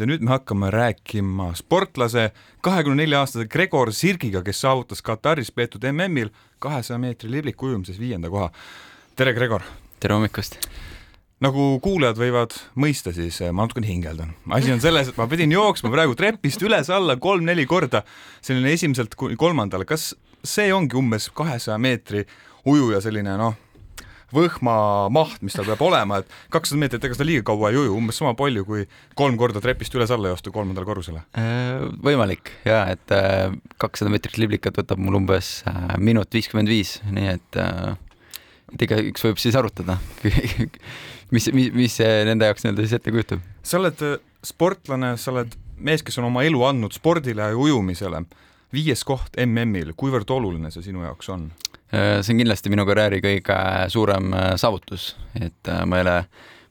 ja nüüd me hakkame rääkima sportlase, kahekümne nelja aastase Gregor Sirgiga, kes saavutas Kataris peetud MM-il kahesaja meetri libliku ujumises viienda koha. tere, Gregor! tere hommikust! nagu kuulajad võivad mõista, siis ma natukene hingeldan. asi on selles, et ma pidin jooksma praegu trepist üles-alla kolm-neli korda, selline esimeselt kuni kolmandale. kas see ongi umbes kahesaja meetri ujuja selline noh, võhma maht, mis tal peab olema, et kakssada meetrit, ega seda liiga kaua ei uju, umbes sama palju kui kolm korda trepist üles-alla joosta kolmandale korrusele? Äh, võimalik ja et äh, kakssada meetrit liblikat võtab mul umbes äh, minut viiskümmend viis, nii et et igaüks võib siis arutada mis, mis, mis see nende jaoks nii-öelda siis ette kujutab. sa oled sportlane, sa oled mees, kes on oma elu andnud spordile ja ujumisele. viies koht MM-il, kuivõrd oluline see sinu jaoks on? Äh, see on kindlasti minu karjääri kõige suurem äh, saavutus, et äh, ma ei ole,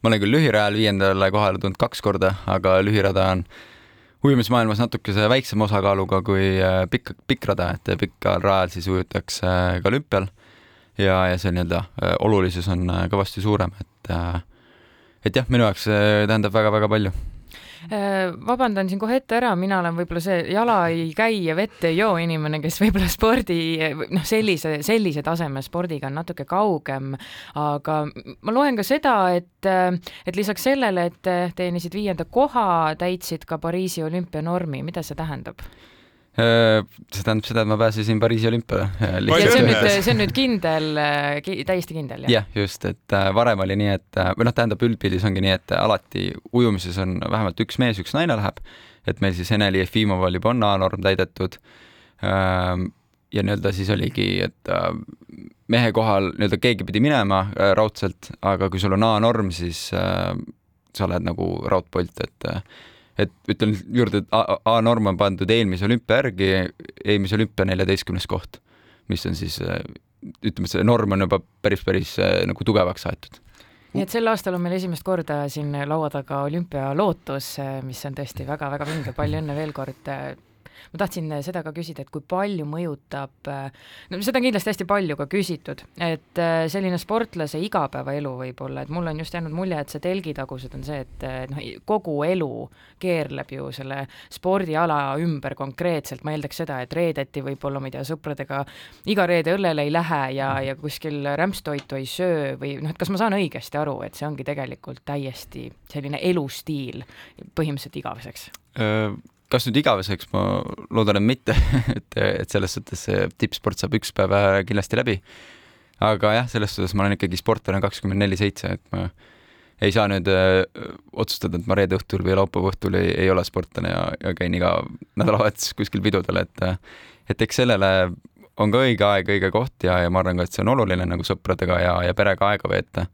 ma olen küll lühirajal viiendale kohale tulnud kaks korda, aga lühirada on ujumismaailmas natukese väiksema osakaaluga kui pikk, pikkrada, et pikal rajal siis ujutakse ka olümpial ja, ja see nii-öelda olulisus on kõvasti suurem, et et jah, minu jaoks see tähendab väga-väga palju vabandan siin kohe ette ära, mina olen võib-olla see jala ei käi ja vett ei joo inimene, kes võib-olla spordi noh, sellise, sellise taseme spordiga on natuke kaugem, aga ma loen ka seda, et, et lisaks sellele, et teenisid viienda koha, täitsid ka Pariisi olümpianormi, mida see tähendab? Äh, see tähendab seda, et ma pääsesin Pariisi olümpiale. ja see on nüüd, see on nüüd kindel ki,, täiesti kindel, jah? jah, just, et äh, varem oli nii, et äh, või noh, tähendab üldpildis ongi nii, et alati ujumises on vähemalt üks mees, üks naine läheb, et meil siis Eneli Jefimoval juba on A-norm täidetud ähm, ja nii-öelda siis oligi, et mehe kohal nii-öelda keegi pidi minema raudselt, aga kui sul on A-norm, siis sa oled nagu raudpolt, et et ütlen juurde, et A-norm on pandud eelmise olümpia järgi, eelmise olümpia neljateistkümnes koht, mis on siis ütleme, see norm on juba päris, päris nagu tugevaks aetud. Nii et sel aastal on meil esimest korda siin laua taga olümpialootus, mis on tõesti väga-väga vinge, palju õnne veel kord ma tahtsin seda ka küsida, et kui palju mõjutab, no seda on kindlasti hästi palju ka küsitud, et äh, selline sportlase igapäevaelu võib-olla, et mul on just jäänud mulje, et see telgitagused on see, et noh, kogu elu keerleb ju selle spordiala ümber konkreetselt, ma eeldaks seda, et reedeti võib-olla, ma ei tea, sõpradega iga reede õllele ei lähe ja, ja kuskil rämpstoitu ei söö või noh, et kas ma saan õigesti aru, et see ongi tegelikult täiesti selline elustiil põhimõtteliselt igaveseks? Kas nüüd igaveseks, ma loodan, et mitte et, et selles suhtes see tippsport saab üks päev kindlasti läbi. aga jah, selles suhtes ma olen ikkagi sportlane kakskümmend neli seitse, et ma ei saa nüüd öö, otsustada, et ma reede õhtul või laupäeva õhtul ei, ei ole sportlane ja, ja käin iga nädalavahetus kuskil pidudel, et et eks sellele on ka õige aeg, õige koht ja, ja ma arvan ka, et see on oluline nagu sõpradega ja, ja perega aega veeta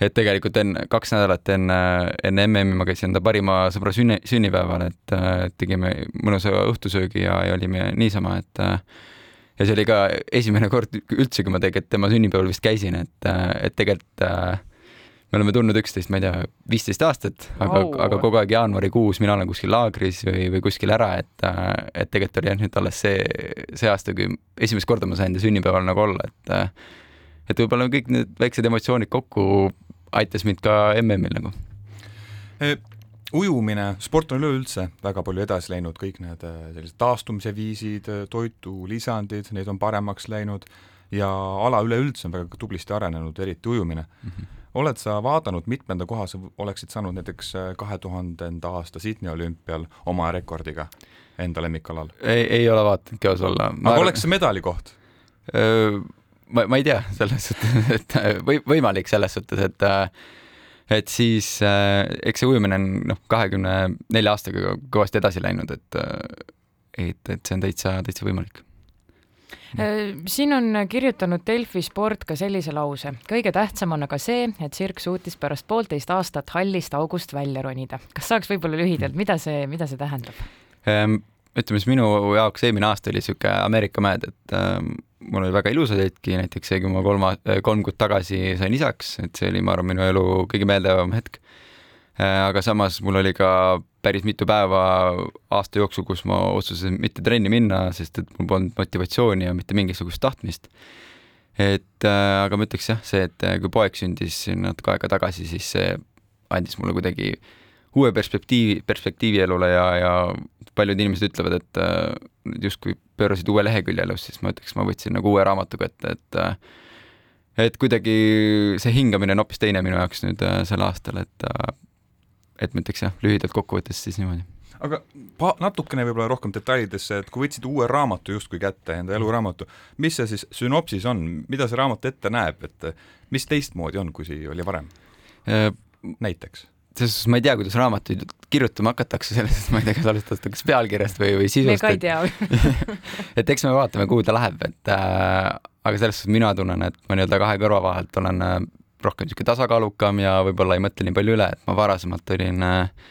et tegelikult enne, kaks nädalat enne, enne MM-i ma käisin enda parima sõbra sünni, sünnipäeval, et tegime mõnusa õhtusöögi ja, ja olime niisama, et ja see oli ka esimene kord üldse, kui ma tegelikult tema sünnipäeval vist käisin, et, et tegelikult me oleme tundnud üksteist, ma ei tea, viisteist aastat, aga wow., aga kogu aeg jaanuarikuus mina olen kuskil laagris või, või kuskil ära, et, et tegelikult oli jah nüüd alles see, see aasta, kui esimest korda ma sain ta sünnipäeval nagu olla, et et võib-olla kõik need väiksed emotsioonid kokku aitas mind ka MM-il nagu e ujumine, sport on üleüldse väga palju edasi läinud, kõik need e, sellised taastumise viisid, e, toitulisandid, need on paremaks läinud ja ala üleüldse on väga tublisti arenenud, eriti ujumine mm. -hmm. oled sa vaadanud, mitmenda koha sa oleksid saanud näiteks kahe tuhandenda aasta Sydney olümpial oma rekordiga enda lemmikalal? ei, ei ole vaatanudki ausalt olla. aga arvan... oleks see medalikoht? Ma, ma ei tea, selles suhtes, et või võimalik selles suhtes, et et siis äh, eks see ujumine on noh, kahekümne nelja aastaga kõvasti edasi läinud, et et, et see on täitsa, täitsa võimalik siin on kirjutanud Delfi Sport ka sellise lause. kõige tähtsam on aga see, et Sirk suutis pärast poolteist aastat hallist august välja ronida. kas saaks võib-olla lühidalt, mida see, mida see tähendab? Ehm, ütleme siis minu jaoks eelmine aasta oli niisugune Ameerika mäed, et ähm, mul oli väga ilusaid hetki, näiteks see, kui ma kolma, kolm kuud tagasi sain isaks, et see oli, ma arvan, minu elu kõige meeldejäävam hetk. Äh, aga samas mul oli ka päris mitu päeva aasta jooksul, kus ma otsustasin mitte trenni minna, sest et mul polnud motivatsiooni ja mitte mingisugust tahtmist. et äh, aga ma ütleks jah, see, et äh, kui poeg sündis natuke aega tagasi, siis see andis mulle kuidagi uue perspektiivi, perspektiivi elule ja, ja paljud inimesed ütlevad, et äh, justkui pöörasid uue lehekülje elus, siis ma ütleks, ma võtsin nagu uue raamatu kätte, et äh, et kuidagi see hingamine on hoopis teine minu jaoks nüüd äh, sel aastal, et et ma ütleks jah, lühidalt kokkuvõttes siis niimoodi aga pa-, natukene võib-olla rohkem detailidesse, et kui võtsid uue raamatu justkui kätte, enda eluraamatu, mis see siis sünopsis on, mida see raamat ette näeb, et mis teistmoodi on, kui see oli varem? näiteks? Selles suhtes ma ei tea, kuidas raamatuid kirjutama hakatakse, selles suhtes ma ei tea, kas alustada kas pealkirjast või, või sisust. me ka ei tea et eks me vaatame, kuhu ta läheb, et äh, aga selles suhtes mina tunnen, et ma nii-öelda kahe kõrva vahelt olen äh, rohkem niisugune tasakaalukam ja võib-olla ei mõtle nii palju üle, et ma varasemalt olin äh,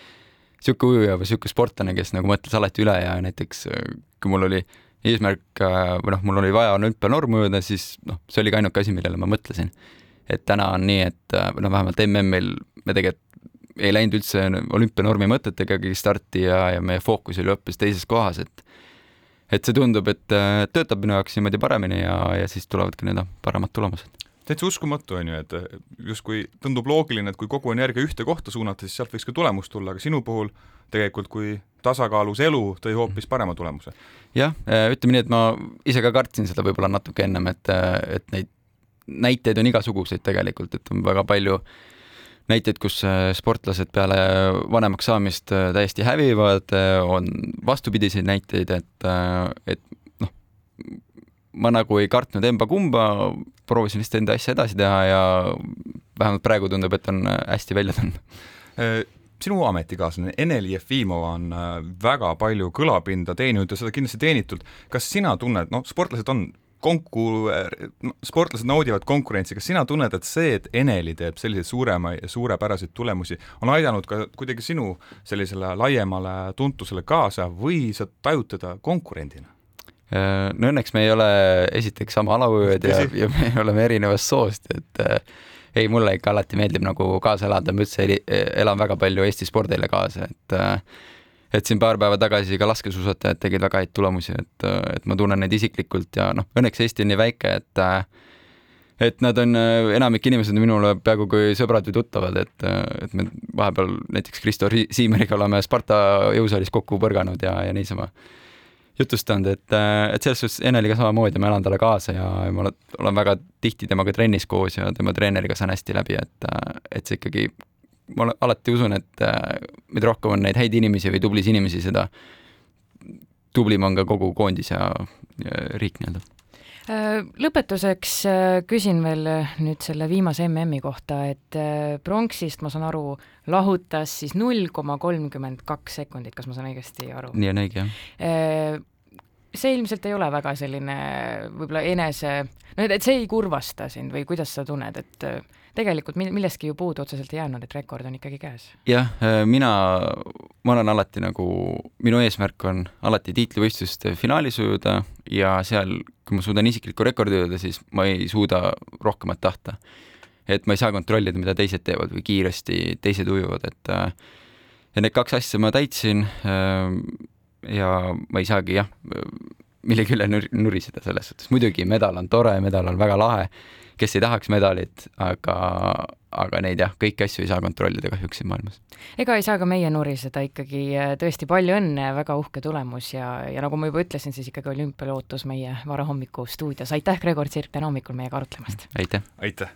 niisugune ujuja või niisugune sportlane, kes nagu mõtles alati üle ja näiteks äh, kui mul oli eesmärk äh, või noh, mul oli vaja olümpianorm ujuda, siis noh, see oli ka ainuke asi, millele ma mõtlesin. et täna on nii, et äh, või noh, vähemalt MM-il me tegelikult ei läinud üldse olümpianormi mõtetegagi starti ja, ja meie fookus oli hoopis teises kohas, et et see tundub, et töötab minu jaoks niimoodi paremini ja, ja siis tulevadki need paremad tulemused täitsa uskumatu, on ju, et justkui tundub loogiline, et kui kogu energia ühte kohta suunata, siis sealt võiks ka tulemust tulla, aga sinu puhul tegelikult, kui tasakaalus elu tõi hoopis parema tulemuse. jah, ütleme nii, et ma ise ka kartsin seda võib-olla natuke ennem, et, et neid näiteid on igasuguseid tegelikult, et on väga palju näiteid, kus sportlased peale vanemaks saamist täiesti hävivad, on vastupidiseid näiteid, et, et noh, ma nagu ei kartnud emba-kumba, proovisin lihtsalt enda asja edasi teha ja vähemalt praegu tundub, et on hästi välja tulnud. Äh, sinu ametikaaslane Eneli Jefimov on äh, väga palju kõlapinda teeninud ja seda kindlasti teenitult. kas sina tunned, noh, sportlased on konku-, sportlased naudivad konkurentsi, kas sina tunned, et see, et Eneli teeb selliseid suurema, suurepäraseid tulemusi, on aidanud ka kuidagi sinu sellisele laiemale tuntusele kaasa või sa tajud teda konkurendina? Äh, no õnneks me ei ole esiteks sama alavõõd ja, ja me oleme erinevast soost, et äh, ei, mulle ikka alati meeldib nagu kaasa elada, ma üldse elan väga palju Eesti spordile kaasa, et äh, et siin paar päeva tagasi ka laskesuusatajad tegid väga häid tulemusi, et, et ma tunnen neid isiklikult ja noh, õnneks Eesti on nii väike, et et nad on, enamik inimesed on minule peaaegu kui sõbrad või tuttavad, et, et me vahepeal näiteks Kristo Siimeriga oleme Sparta jõusaalis kokku põrganud ja, ja niisama jutustanud, et, et selles suhtes Eneliga samamoodi, ma elan talle kaasa ja ma olen väga tihti temaga trennis koos ja tema treeneriga saan hästi läbi, et, et see ikkagi, ma alati usun, et äh, mida rohkem on neid häid inimesi või tublisid inimesi, seda tublim on ka kogu koondis ja, ja riik nii-öelda Äh, lõpetuseks äh, küsin veel äh, nüüd selle viimase MM-i kohta, et pronksist, ma saan aru, lahutas siis null koma kolmkümmend kaks sekundit, kas ma saan õigesti aru? nii on õige, jah see ilmselt ei ole väga selline võib-olla enese, no et, et see ei kurvasta sind või kuidas sa tunned, et tegelikult millestki ju puudu otseselt ei jäänud, et rekord on ikkagi käes. jah, mina, ma olen alati nagu, minu eesmärk on alati tiitlivõistluste finaalis ujuda ja seal, kui ma suudan isiklikku rekordi ujuda, siis ma ei suuda rohkemat tahta. et ma ei saa kontrollida, mida teised teevad või kiiresti teised ujuvad, et ja need kaks asja ma täitsin ja ma ei saagi jah, millegi üle nuriseda selles suhtes, muidugi medal on tore, medal on väga lahe kes ei tahaks medalit, aga, aga neid jah, kõiki asju ei saa kontrollida kahjuks siin maailmas. ega ei saa ka meie nuriseda ikkagi, tõesti palju õnne, väga uhke tulemus ja, ja nagu ma juba ütlesin, siis ikkagi olümpialootus meie varahommiku stuudios, aitäh, Gregor Tsirk, täna hommikul meiega arutlemast! aitäh! aitäh!